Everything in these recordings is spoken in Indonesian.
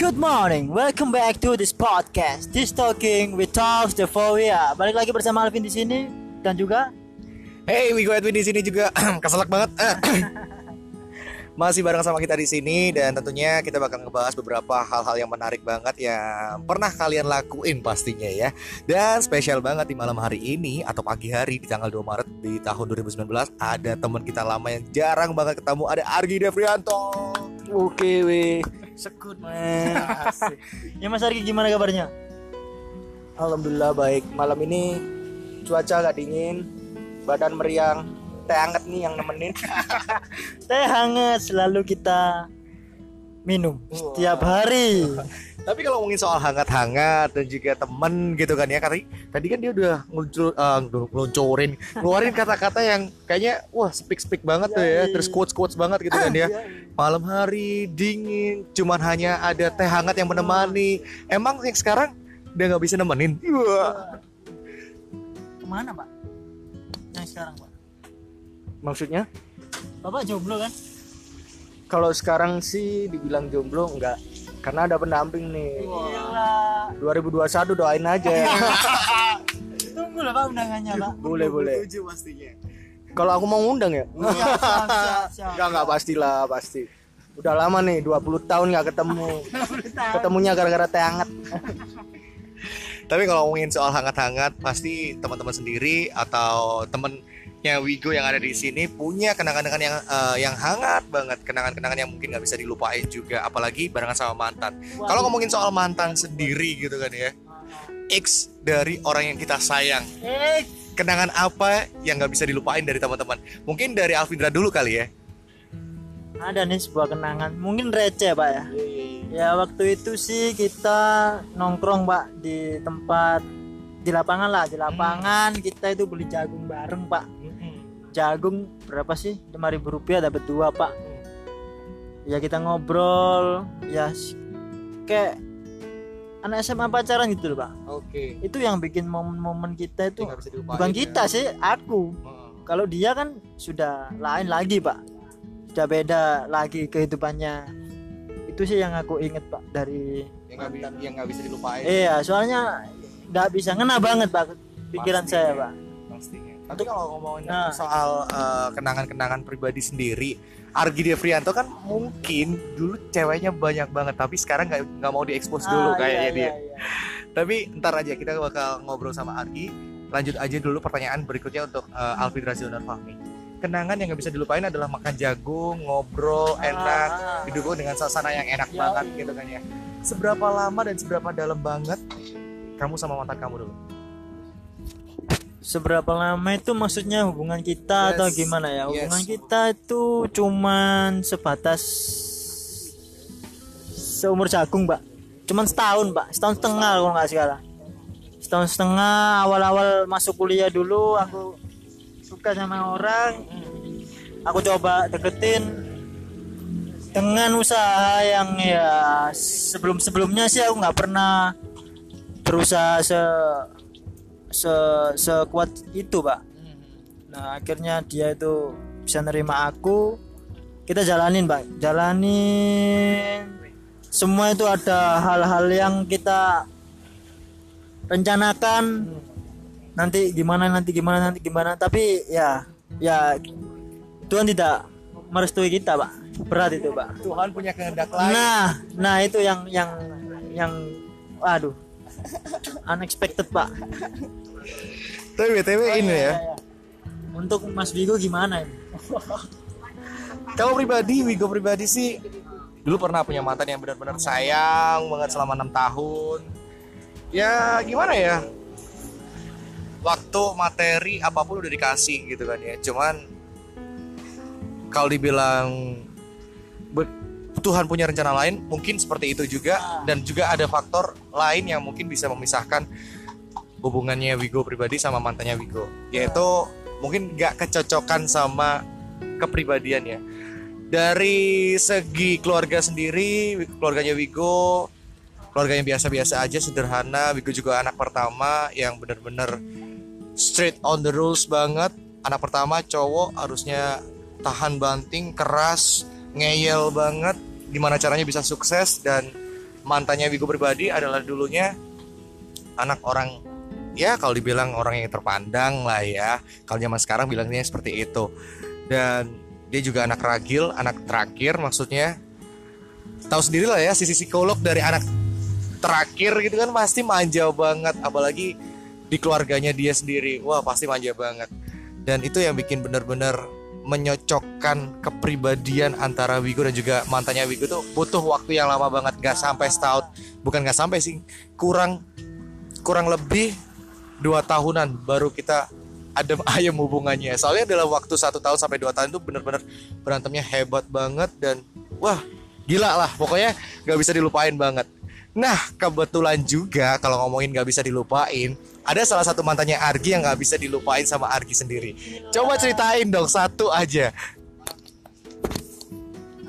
Good morning, welcome back to this podcast. This talking with talks the Fobia. Balik lagi bersama Alvin di sini dan juga Hey, Wigo Edwin di sini juga keselak banget. Masih bareng sama kita di sini dan tentunya kita bakal ngebahas beberapa hal-hal yang menarik banget yang pernah kalian lakuin pastinya ya. Dan spesial banget di malam hari ini atau pagi hari di tanggal 2 Maret di tahun 2019 ada teman kita lama yang jarang banget ketemu ada Argi Devrianto. Oke weh Sekut Ya Mas Arki gimana kabarnya? Alhamdulillah baik. Malam ini cuaca gak dingin, badan meriang, teh hangat nih yang nemenin. Teh hangat selalu kita minum setiap hari. Tapi kalau ngomongin soal hangat-hangat dan juga temen gitu kan ya tadi tadi kan dia udah ngeluncur, eh, ngeluncurin ngeluarin kata-kata yang kayaknya wah speak speak banget tuh ya. Terus quotes quotes banget gitu kan ya. Malam hari dingin cuman hanya ada teh hangat yang menemani. Emang yang sekarang udah nggak bisa nemenin? Wah. Ke mana Pak? Yang sekarang Pak? Maksudnya? Bapak jomblo kan? Kalau sekarang sih dibilang jomblo enggak karena ada pendamping nih. Gila 2021 doain aja. Tunggu lah Pak undangannya Pak boleh boleh. pastinya Kalau aku mau ngundang ya? Siap. Enggak enggak pastilah pasti. Udah lama nih 20 tahun nggak ketemu. Ketemunya gara-gara teh hangat. Tapi kalau ngomongin soal hangat-hangat, pasti teman-teman sendiri atau temennya Wigo yang ada di sini punya kenangan-kenangan yang eh, yang hangat banget, kenangan-kenangan yang mungkin nggak bisa dilupain juga, apalagi barengan sama mantan. Kalau ngomongin soal mantan sendiri gitu kan ya, X dari orang yang kita sayang, kenangan apa yang nggak bisa dilupain dari teman-teman? Mungkin dari Alvindra dulu kali ya. ada nih sebuah kenangan. Mungkin receh pak ya. Ya waktu itu sih kita nongkrong pak di tempat di lapangan lah di lapangan. Kita itu beli jagung bareng pak jagung berapa sih lima ribu rupiah dapat dua pak ya kita ngobrol ya kayak anak SMA pacaran gitu loh pak Oke. itu yang bikin momen-momen kita itu bukan ya. kita sih aku kalau dia kan sudah lain lagi pak sudah beda lagi kehidupannya itu sih yang aku inget pak dari Yang nggak yang nggak bisa dilupain. iya soalnya nggak bisa ngena banget pak pikiran Pasti. saya pak pastinya. Tapi kalau ngomongin Nah. soal eh, kenangan-kenangan pribadi sendiri, Argi Devrianto kan mungkin dulu ceweknya banyak banget, tapi sekarang nggak nggak mau diekspos dulu Ah, kayaknya iya, dia. iya, iya. Tapi ntar aja kita bakal ngobrol sama Argi. Lanjut aja dulu pertanyaan berikutnya untuk uh, Alvin Razionar Fahmi. Kenangan yang nggak bisa dilupain adalah makan jagung, ngobrol, enak, Ah, didukung dengan suasana yang enak Iya. banget gitu kan ya. Seberapa lama dan seberapa dalam banget kamu sama mantan kamu dulu? Seberapa lama itu maksudnya hubungan kita atau Yes, gimana ya? Hubungan yes. kita itu cuman sebatas seumur jagung pak cuman setahun pak setahun setengah kalau nggak salah. Setahun setengah awal-awal masuk kuliah dulu aku suka sama orang. Aku coba deketin dengan usaha yang ya sebelum sebelumnya sih aku nggak pernah berusaha se se sekuat itu pak. Nah akhirnya dia itu bisa nerima aku. Kita jalanin pak. Jalanin. Semua itu ada hal-hal yang kita rencanakan. Nanti gimana nanti gimana nanti gimana. Tapi ya ya Tuhan tidak merestui kita pak. Berat itu pak. Tuhan punya kehendak lain. nah nah itu yang yang yang aduh unexpected pak Tapi btw ini ya. Iya, iya. Untuk Mas Vigo gimana ini? Kalau pribadi, Wigo pribadi sih dulu pernah punya mantan yang benar-benar sayang banget selama enam tahun. Ya gimana ya? Waktu, materi, apa pun udah dikasih gitu kan ya. Cuman kalau dibilang Tuhan punya rencana lain, mungkin seperti itu juga. Dan juga ada faktor lain yang mungkin bisa memisahkan hubungannya Wigo pribadi sama mantannya Wigo, yaitu mungkin gak kecocokan sama kepribadiannya dari segi keluarga sendiri keluarganya Wigo keluarga yang biasa-biasa aja sederhana. Wigo juga anak pertama yang bener-bener straight on the rules banget. Anak pertama cowok harusnya tahan banting keras ngeyel banget gimana caranya bisa sukses dan mantannya Wigo pribadi adalah dulunya anak orang ya kalau dibilang orang yang terpandang lah ya. Kalau zaman sekarang bilangnya seperti itu. Dan dia juga anak ragil anak terakhir maksudnya. Tahu sendiri lah ya sisi psikolog dari anak terakhir gitu kan pasti manja banget. Apalagi di keluarganya dia sendiri wah pasti manja banget. Dan itu yang bikin bener-bener menyocokkan kepribadian antara Wigo dan juga mantannya Wigo tuh butuh waktu yang lama banget gak sampai setahun. Bukan gak sampai sih kurang kurang lebih dua tahunan baru kita adem ayem hubungannya. Soalnya dalam waktu satu tahun sampai dua tahun itu bener-bener berantemnya hebat banget dan wah gila lah. Pokoknya gak bisa dilupain banget nah kebetulan juga kalau ngomongin gak bisa dilupain ada salah satu mantannya Argi yang gak bisa dilupain sama Argi sendiri coba ceritain dong satu aja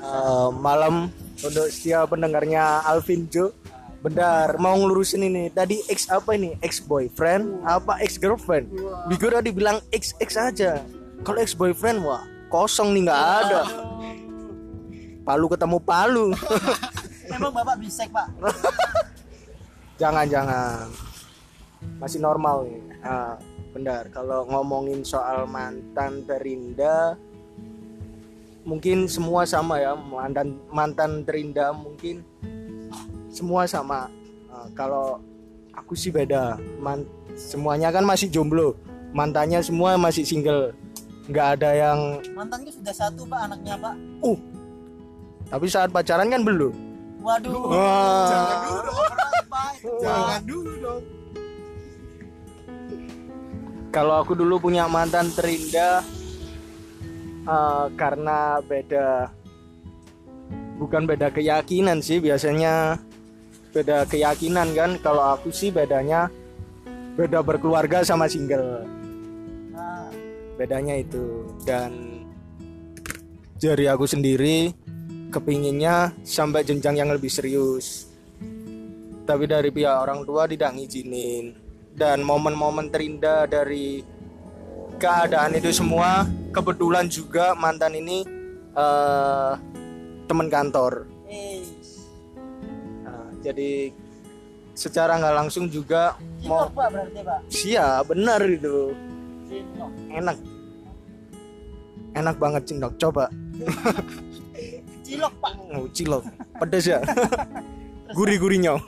Eh, malam untuk setiap pendengarnya Alvin Jo Bentar, mau ngelurusin ini. Tadi ex apa ini? Ex boyfriend apa ex girlfriend? Bigo tadi bilang ex ex aja. Kalau ex boyfriend wah kosong nih nggak ada. Palu ketemu palu. Emang bapak bisek pak? jangan jangan. Masih normal nih. Ah, bentar, kalau ngomongin soal mantan terindah mungkin semua sama ya mantan mantan terindah mungkin semua sama Uh, kalau aku sih beda Man, semuanya kan masih jomblo mantannya semua masih single nggak ada yang Mantannya sudah satu pak anaknya pak. uh tapi saat pacaran kan belum Waduh. Wah. Jangan dulu dong. Jangan dulu dong. Kalau aku dulu punya mantan terindah uh, karena beda bukan beda keyakinan sih biasanya beda keyakinan kan. Kalau aku sih bedanya beda berkeluarga sama single. Nah, bedanya itu. Dan dari aku sendiri kepinginnya sampai jenjang yang lebih serius. Tapi dari pihak orang tua tidak ngizinin. Dan momen-momen terindah dari keadaan itu semua kebetulan juga mantan ini eh, teman kantor. Nah, jadi secara nggak langsung juga mau cilok pak berarti pak. siap benar itu. Enak. Enak banget cindok coba Cilok pak. Oh, cilok. Pedes ya? Gurih-gurihnya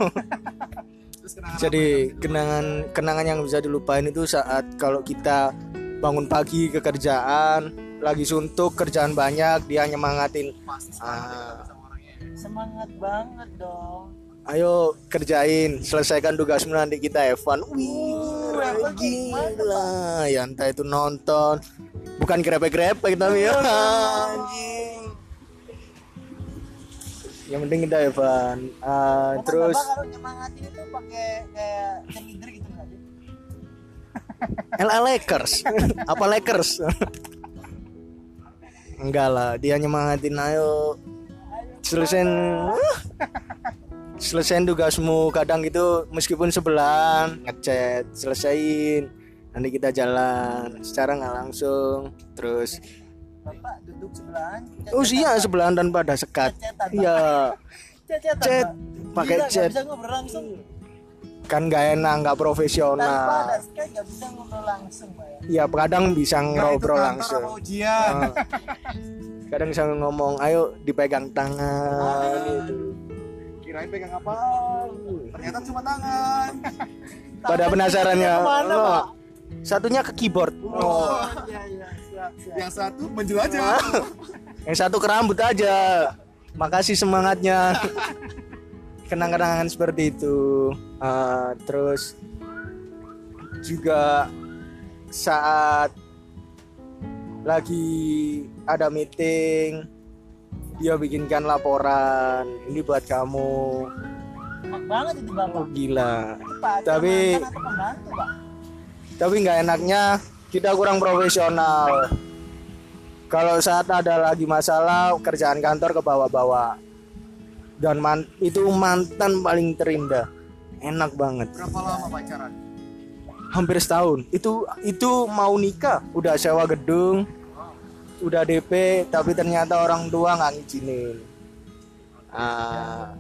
jadi kenangan kenangan yang bisa dilupain itu saat kalau kita bangun pagi ke kerjaan lagi suntuk kerjaan banyak dia nyemangatin ah, Semangat banget dong. ayo kerjain selesaikan tugasmu nanti kita Evan. Wih gila. Ya entah itu nonton. Bukan grepek-grepek tapi ya. Anjing yang penting kita Evan. Ah, Bapak, terus bapak kalau nyemangatin itu pakai kayak gitu nggak sih? LA Lakers. Apa Lakers? Enggak lah dia nyemangatin ayo. Selesaiin selesaiin tugasmu kadang gitu meskipun sebelah ngechat selesaiin. Nanti kita jalan. Secara nggak langsung. Terus Bapak duduk sebelahan. oh iya sebelahan tanpa ada sekat iya Cecetan, chat Pak. pakai chat bisa ngobrol langsung. kan nggak enak nggak Tanpa profesional ada Skype nggak bisa ngobrol langsung pak ya. iya kadang bisa ngobrol langsung ujian Ah. kadang bisa ngomong ayo dipegang tangan gitu. kirain pegang apa ternyata cuma tangan pada penasarannya Ke mana, Pak? satunya ke keyboard oh. Iya iya siap. Yang satu menjelajah yang satu ke rambut aja. Makasih semangatnya. Kenang-kenangan seperti itu. Ah, terus juga saat lagi ada meeting dia bikinkan laporan ini buat kamu. Enak banget itu bapak. oh, gila Tapi- pak. tapi nggak enaknya kita kurang profesional. Kalau saat ada lagi masalah kerjaan kantor ke bawah-bawah. Dan man- itu mantan paling terindah enak banget. Berapa lama pacaran? Hampir setahun. Itu itu mau nikah udah sewa gedung udah DP tapi ternyata orang tua nggak ngizinin. Ah.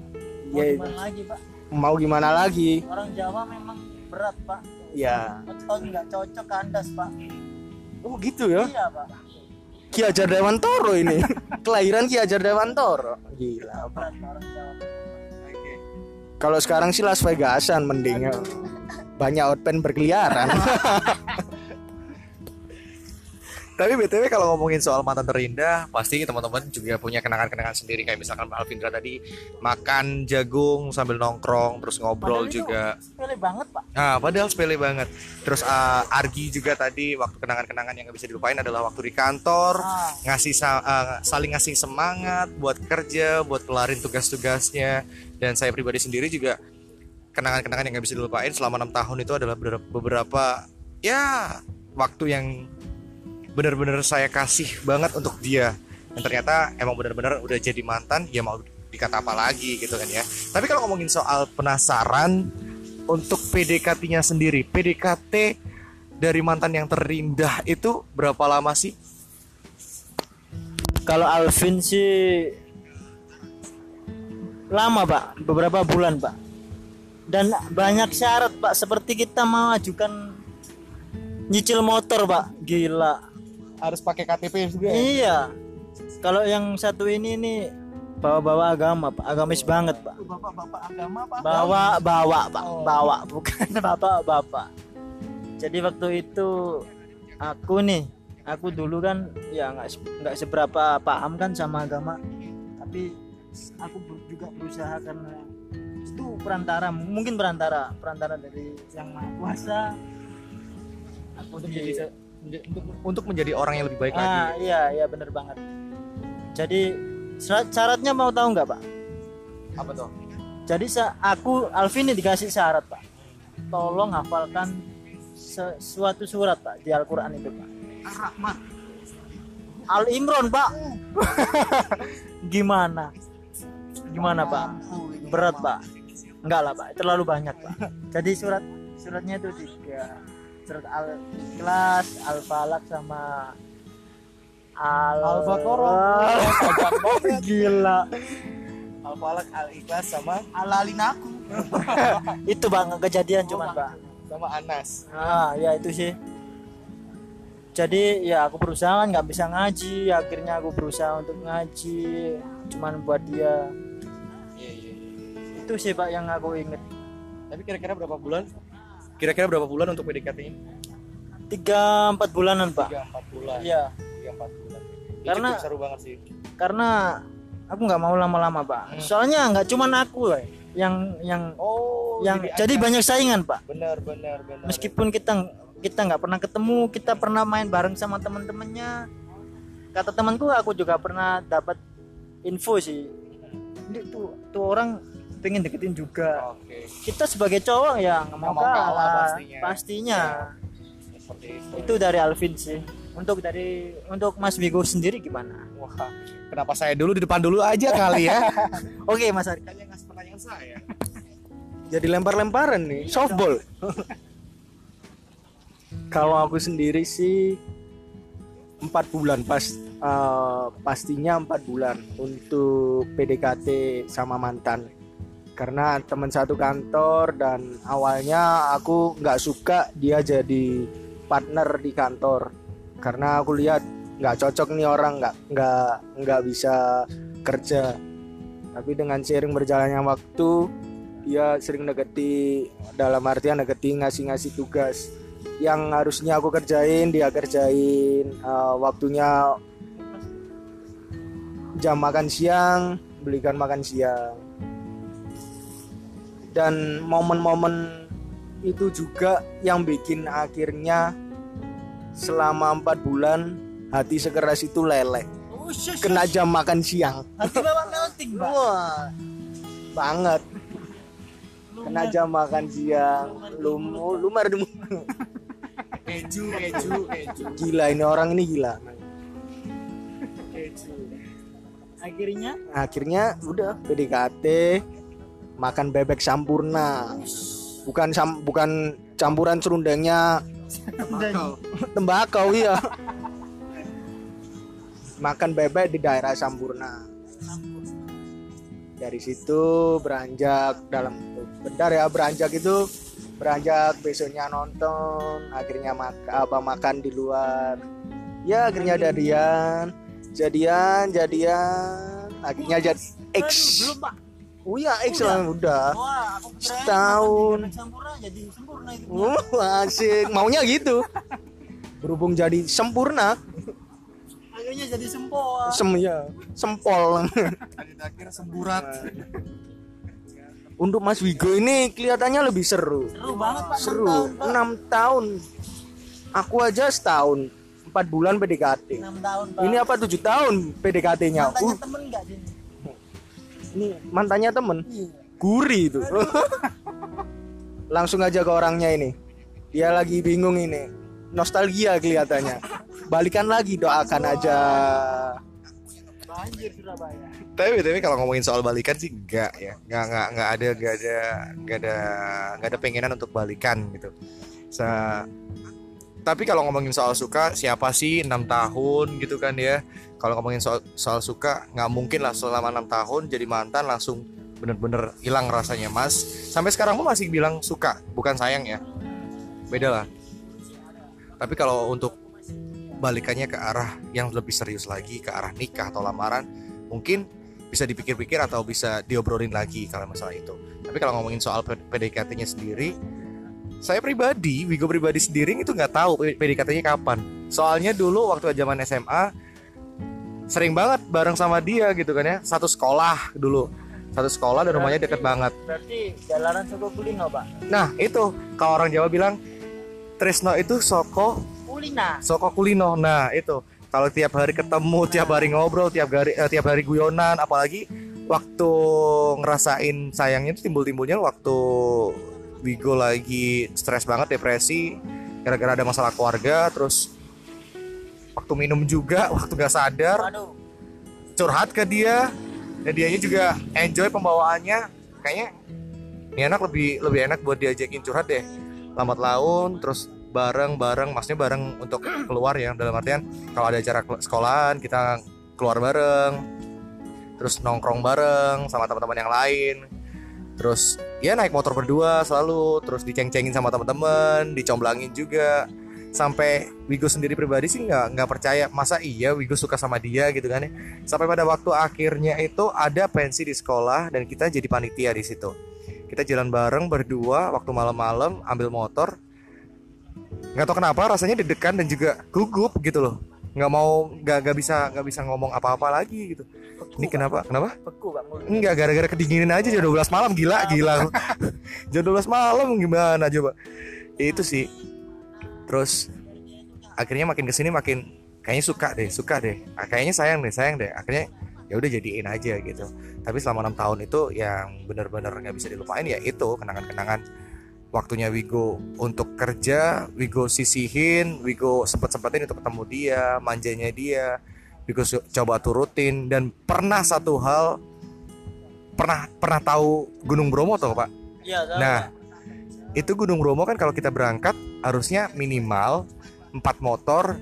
Mau Ya, gimana lagi pak? Mau gimana lagi? Orang Jawa memang berat pak ya beton nggak cocok kandas pak. Oh gitu ya? Iya pak. Ki Hajar Dewantoro ini. Kelahiran Ki Hajar Dewantoro. Gila Pak. kalau sekarang sih Las Vegasan mending ya. banyak outpen berkeliaran. Tapi BTW kalau ngomongin soal mantan terindah, pasti teman-teman juga punya kenangan-kenangan sendiri. Kayak misalkan Alvindra tadi makan jagung sambil nongkrong terus ngobrol Padahal itu juga. Sepele banget pak Nah, padahal sepele banget. Terus uh, Argi juga tadi waktu kenangan-kenangan yang gak bisa dilupain adalah waktu di kantor ah, ngasih uh, saling ngasih semangat buat kerja, buat kelarin tugas-tugasnya. Dan saya pribadi sendiri juga kenangan-kenangan yang gak bisa dilupain selama enam tahun itu adalah beberapa, beberapa ya waktu yang benar-benar saya kasih banget untuk dia. Dan ternyata emang benar-benar udah jadi mantan, ya mau dikata apa lagi gitu kan ya. Tapi kalau ngomongin soal penasaran untuk PDKT-nya sendiri, PDKT dari mantan yang terindah itu berapa lama sih? kalau Alvin sih lama pak. Beberapa bulan pak. Dan banyak syarat pak. Seperti kita mau ajukan nyicil motor pak. Gila. Harus pakai KTP juga iya. Kalau yang satu ini nih bawa-bawa agama pak. Agamis banget pak. Bapak-bapak agama apa? bawa bawa pak. Oh. bawa bukan bapak bapak. Jadi waktu itu aku nih aku dulu kan ya nggak nggak seberapa paham kan sama agama. Tapi aku juga berusaha karena itu perantara mungkin perantara perantara dari yang maha kuasa. Aku Untuk di- menjadi untuk, untuk menjadi orang yang lebih baik ah lagi. iya iya bener banget. Jadi syaratnya mau tahu nggak pak Apa tuh? Jadi aku Alvin ini dikasih syarat pak, tolong hafalkan se- suatu surat pak di Al-Quran itu pak. Ar-Rahman. Al Imron pak. Gimana? Gimana pak? Berat pak? Enggak lah pak, terlalu banyak pak. Jadi surat suratnya itu tiga surat Al Ikhlas, Al Falak sama Al Al-Baqarah. Gila. Al-Falak, Al-Ikhlas sama Alalin aku. itu bang kejadian cuman pak. sama Anas. Ah ya itu sih. Jadi ya aku berusaha kan nggak bisa ngaji, akhirnya aku berusaha untuk ngaji, cuman buat dia. Iya, iya, iya. Itu sih pak yang aku inget. Tapi kira-kira berapa bulan? Kira-kira berapa bulan untuk PDKT ini? Tiga empat bulanan pak. 3 4 bulan. Iya, 3 4 bulan. Ini Karena- seru banget sih. karena aku nggak mau lama-lama pak. Hmm. Soalnya nggak cuman aku lah yang yang Oh, yang jadi banyak saingan pak. benar benar benar. Meskipun kita kita nggak pernah ketemu, kita pernah main bareng sama teman-temannya. Kata temanku aku juga pernah dapat info sih. Ini tuh tuh orang pengen deketin juga. Oke. Kita sebagai cowok ya nggak mau, kalah kalah, pastinya. pastinya. Seperti itu. Itu dari Alvin sih. Untuk dari untuk Mas Wigo sendiri gimana? Wah, kenapa saya dulu di depan dulu aja kali ya? Oke Mas Ari. Kalian ngasih pertanyaan saya. jadi lempar-lemparan nih softball kalau aku sendiri sih empat bulan pas eh, pastinya empat bulan untuk PDKT sama mantan karena teman satu kantor dan awalnya aku nggak suka dia jadi partner di kantor karena aku lihat nggak cocok nih orang nggak nggak nggak bisa kerja. Tapi dengan sering berjalannya waktu dia sering deketi dalam artian deketi ngasih-ngasih tugas yang harusnya aku kerjain dia kerjain Eh, waktunya jam makan siang belikan makan siang. Dan momen-momen itu juga yang bikin akhirnya selama empat bulan hati sekeras itu leleh kena jam makan siang Hati bapak melting. Wah, banget. Kena jam makan siang, lum lumar demu. Keju, keju, keju, Gila ini orang ini gila. keju. Akhirnya Akhirnya udah PDKT makan bebek sampurna. Bukan sam, bukan campuran serundengnya tembakau. Iya. Makan bebek di daerah Sampurna. dari situ beranjak dalam bentar ya beranjak itu beranjak besoknya nonton akhirnya mak apa makan di luar. Ya akhirnya jadian jadian jadian. Akhirnya jadi X. belum pak oh ya X Udah. lah udah. Wah aku kira Setahun. sempurna jadi sempurna itu. Wah, asik. Maunya gitu. Berhubung jadi sempurna akhirnya jadi sempol sem ya sempol. Akhir semburat. Untuk Mas Wigo ini kelihatannya lebih seru. Seru banget pak. Seru. Enam tahun, Pak. enam tahun. Aku aja setahun. Empat bulan PDKT enam tahun pak. Ini apa tujuh tahun PDKT-nya uh, temen nggak sini ini mantannya temen. Iya gurih itu. Langsung aja ke orangnya ini. Dia lagi bingung ini. Nostalgia kelihatannya. Balikan lagi doakan aja. Banjir Surabaya. Tapi tapi kalau ngomongin soal balikan sih enggak ya. Enggak enggak enggak ada enggak ada enggak ada enggak ada pengenan untuk balikan gitu. Sa tapi kalau ngomongin soal suka siapa sih enam tahun gitu kan ya kalau ngomongin soal soal suka nggak mungkin lah selama enam tahun jadi mantan langsung bener-bener hilang rasanya mas. Sampai sekarang pun masih bilang suka bukan sayang ya. Beda lah. Tapi kalau untuk balikannya ke arah yang lebih serius lagi ke arah nikah atau lamaran mungkin bisa dipikir-pikir atau bisa diobrolin lagi kalau masalah itu. Tapi kalau ngomongin soal PDKT-nya sendiri saya pribadi Wigo pribadi sendiri itu nggak tahu PDKT-nya kapan. Soalnya dulu waktu zaman SMA sering banget bareng sama dia gitu kan ya. Satu sekolah dulu. Satu sekolah dan rumahnya deket banget. berarti jalanan Soko Kulino pak? Nah itu. Kalau orang Jawa bilang Tresno itu Soko Kulina. Soko Kulino. Nah, itu. Kalau tiap hari ketemu, tiap hari ngobrol, tiap hari eh, tiap hari guyonan, apalagi waktu ngerasain sayangnya itu timbul-timbulnya waktu Wigo lagi stres banget, depresi, gara-gara ada masalah keluarga, terus waktu minum juga, waktu gak sadar, curhat ke dia, dan dianya juga enjoy pembawaannya, kayaknya ini anak lebih lebih enak buat diajakin curhat deh, lambat laun, terus bareng-bareng maksudnya bareng untuk keluar ya dalam artian kalau ada acara sekolahan kita keluar bareng. Terus nongkrong bareng sama teman-teman yang lain. Terus ya naik motor berdua selalu. Terus diceng-cengin sama teman-teman dicomblangin juga sampai Wigo sendiri pribadi sih nggak nggak percaya. Masa iya Wigo suka sama dia gitu kan ya? Sampai pada waktu akhirnya itu ada pensi di sekolah dan kita jadi panitia di situ. Kita jalan bareng berdua waktu malam-malam ambil motor. Nggak tahu kenapa rasanya deg-degan dan juga gugup gitu loh. Nggak mau nggak nggak bisa nggak bisa ngomong apa-apa lagi gitu. Ini kenapa? kenapa? Beku pak mulut enggak gara-gara kedinginan aja jam 12 malam gila gila. Jam 12 malam gimana coba? Itu sih terus akhirnya makin ke sini makin kayaknya suka deh suka deh. Ah, kayaknya sayang deh sayang deh. Akhirnya ya udah jadiin aja gitu. Tapi selama enam tahun itu yang benar-benar nggak bisa dilupain ya itu kenangan-kenangan waktunya Wigo untuk kerja Wigo sisihin Wigo sempet-sempetin untuk ketemu dia manjanya dia Wigo coba turutin. Dan pernah satu hal pernah pernah tahu Gunung Bromo toh Pak? Iya Nah. Itu Gunung Bromo kan kalau kita berangkat harusnya minimal empat motor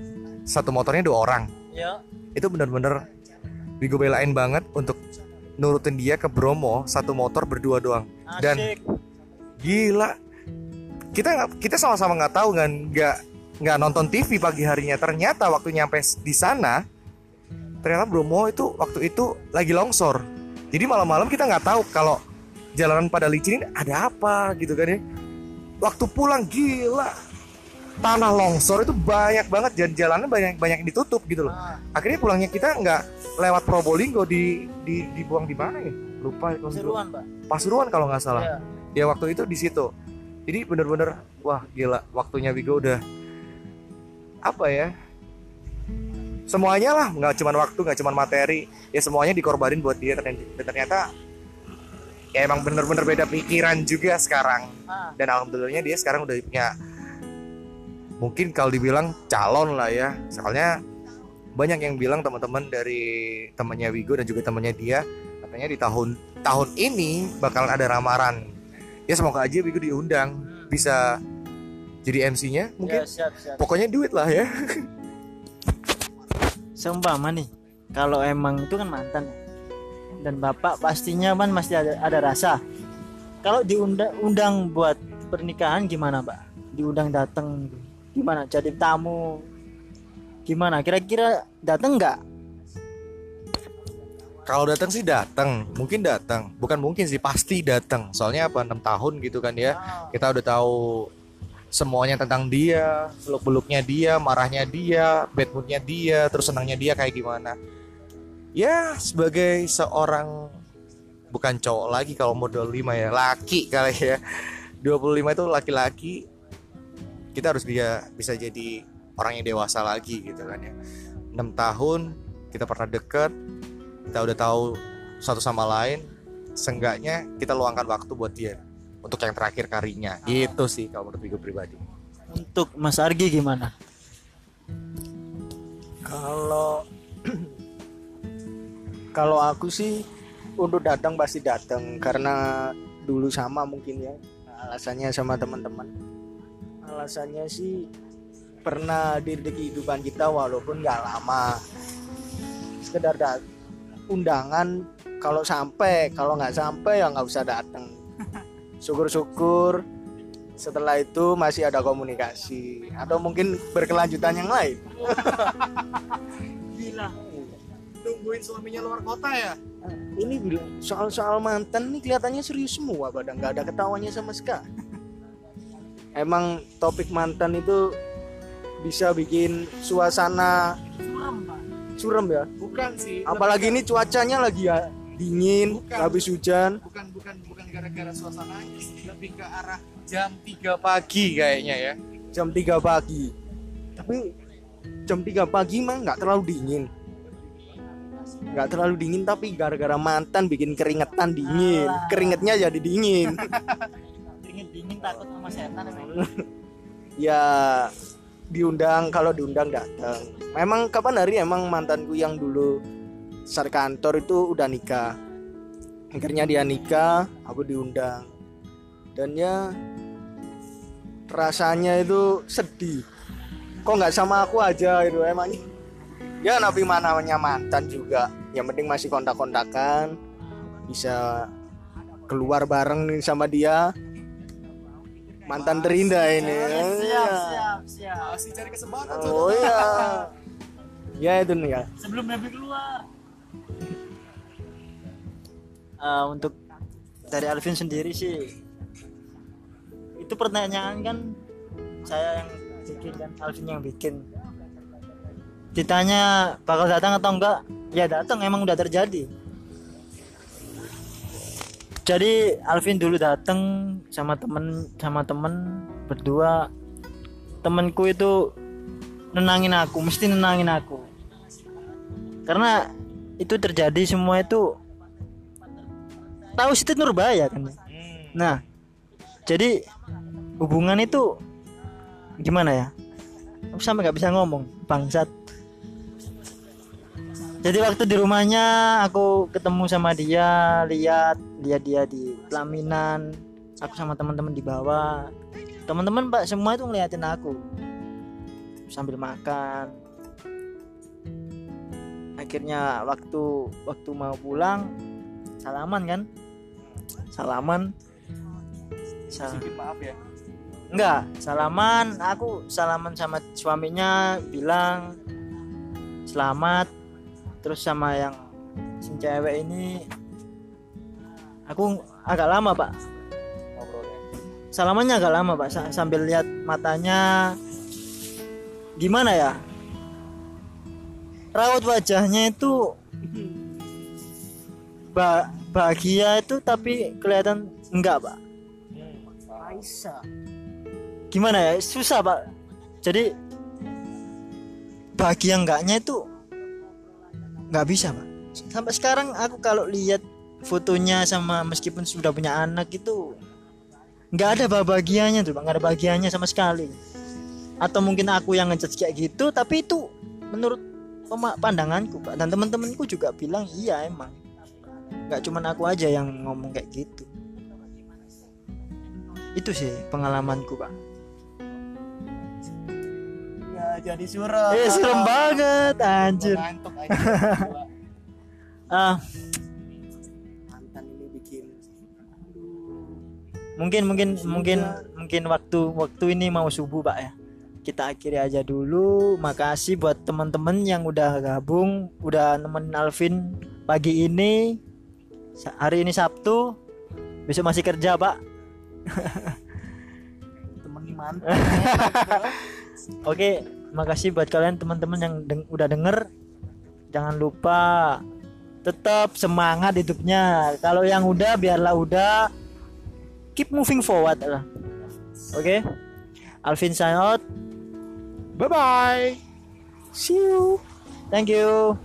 satu motornya dua orang. Ya. Itu bener-bener Wigo belain banget untuk nurutin dia ke Bromo satu motor berdua doang. Dan- asik. gila. Kita nggak kita sama-sama nggak tahu kan nggak nggak nonton TV pagi harinya. Ternyata waktu nyampe di sana ternyata Bromo itu waktu itu lagi longsor. Jadi malam-malam kita nggak tahu kalau jalanan pada licin ini ada apa gitu kan ya waktu pulang gila. Tanah longsor itu banyak banget dan jalanan banyak banyak yang ditutup gitu loh. Ah, akhirnya pulangnya kita nggak lewat Probolinggo di, di dibuang di mana ya? Lupa pak. Pasuruan kalau nggak salah. Iya. ya waktu itu di situ. Jadi bener-bener wah gila waktunya Wigo udah apa ya? Semuanya lah nggak cuman waktu nggak cuman materi. Ya semuanya dikorbanin buat dia dan ternyata ya emang bener-bener beda pikiran juga sekarang. Ah, dan alhamdulillahnya dia sekarang udah punya mungkin kalau dibilang calon lah ya. Soalnya banyak yang bilang teman-teman dari temannya Wigo dan juga temannya dia katanya di tahun tahun ini bakalan ada ramaran. Ya semoga aja Wigo diundang bisa jadi MC-nya mungkin. Ya, siap siap. Pokoknya duit lah ya. Seumpama nih kalau emang itu kan mantan ya dan bapak pastinya kan masih ada, ada rasa kalau diundang undang buat pernikahan gimana pak diundang datang gimana jadi tamu gimana kira-kira datang nggak Kalau datang sih datang, mungkin datang. Bukan mungkin sih, pasti datang. Soalnya apa? 6 tahun gitu kan ya. Kita udah tahu semuanya tentang dia, beluk-beluknya dia, marahnya dia, bad moodnya dia, terus senangnya dia kayak gimana. Ya, sebagai seorang bukan cowok lagi kalau umur 25 ya, laki kali ya. 25 itu laki-laki kita harus dia bisa jadi orang yang dewasa lagi gitu kan ya. 6 tahun kita pernah deket, kita udah tahu satu sama lain, seenggaknya kita luangkan waktu buat dia untuk yang terakhir kalinya. Gitu sih kalau menurut gue pribadi. untuk Mas Argi gimana Kalau kalau aku sih untuk datang pasti datang. Karena dulu sama mungkin ya alasannya sama teman-teman. Alasannya sih pernah di di kehidupan kita walaupun nggak lama. Sekedar dat undangan kalau sampai kalau nggak sampai ya nggak usah datang. Syukur-syukur setelah itu masih ada komunikasi. Atau mungkin berkelanjutan yang lain. Gila Nungguin suaminya luar kota ya? ini bilang soal-soal mantan nih kelihatannya serius semua padahal nggak ada ketawanya sama sekali emang topik mantan itu bisa bikin suasana suram ya Bukan sih. apalagi ini cuacanya lagi ya dingin Bukan. habis hujan bukan bukan bukan gara-gara suasananya sih, lebih ke arah jam 3 pagi kayaknya ya. jam 3 pagi tapi jam 3 pagi mah nggak terlalu dingin nggak terlalu dingin tapi gara-gara mantan bikin keringetan dingin. Alah. keringetnya jadi dingin. Dingin dingin takut sama setan ya diundang kalau diundang datang memang kapan hari emang mantanku yang dulu sar kantor itu udah nikah. Akhirnya dia nikah aku diundang. Dan ya rasanya itu sedih. Kok nggak sama aku aja itu emangnya ya tapi mana namanya mantan juga. Yang penting masih kontak-kontakan. Bisa keluar bareng nih sama dia. Mantan terindah ini. siap Iya. siap siap Masih cari kesempatan. oh ya ya itu nih ya. Sebelum Nabi keluar. Eh, untuk dari Alvin sendiri sih itu pertanyaan kan saya yang bikin kan Alvin yang bikin ditanya bakal datang atau enggak. Ya datang emang udah terjadi. Jadi Alvin dulu datang sama temen sama temen berdua. Temenku itu nenangin aku mesti nenangin aku. Karena itu terjadi semua itu tahu situ Nurbaya kan? Ya? nah jadi hubungan itu gimana ya? Aku sampai nggak bisa ngomong bangsat jadi waktu di rumahnya aku ketemu sama dia lihat lihat dia di pelaminan aku sama teman-teman di bawah. Teman-teman pak semua itu ngeliatin aku. Sambil makan. Akhirnya waktu waktu mau pulang salaman kan? Salaman. Sa- Sedikit maaf ya. enggak salaman. Aku salaman sama suaminya bilang selamat terus sama yang si cewek ini aku agak lama pak. Ngobrolnya. salamannya agak lama pak sa- sambil lihat matanya. Gimana ya? Raut wajahnya itu ba- bahagia itu tapi kelihatan enggak pak. Aisyah gimana ya? Susah pak. Jadi bahagia enggaknya itu nggak bisa pak. Sampai sekarang aku kalau lihat fotonya sama meskipun sudah punya anak itu nggak ada bahagianya tuh nggak ada bahagianya sama sekali. Atau mungkin aku yang ngejudge kayak gitu tapi itu menurut pandanganku pak. Dan teman-temanku juga bilang iya emang. Nggak cuman aku aja yang ngomong kayak gitu. Itu sih pengalamanku pak jadi surah. eh serem banget anjir. Ngantuk aja. ah. Mungkin mungkin mungkin mungkin mungkin waktu waktu ini mau subuh pak ya. Kita akhiri aja dulu. Makasih buat teman-teman yang udah gabung udah nemenin Alvin pagi ini. Hari ini Sabtu. Besok masih kerja pak. Temen mantap oke makasih buat kalian teman-teman yang deng- udah denger jangan lupa tetap semangat hidupnya kalau yang udah biarlah udah keep moving forward oke Alvin sign out Bye bye. See you. Thank you.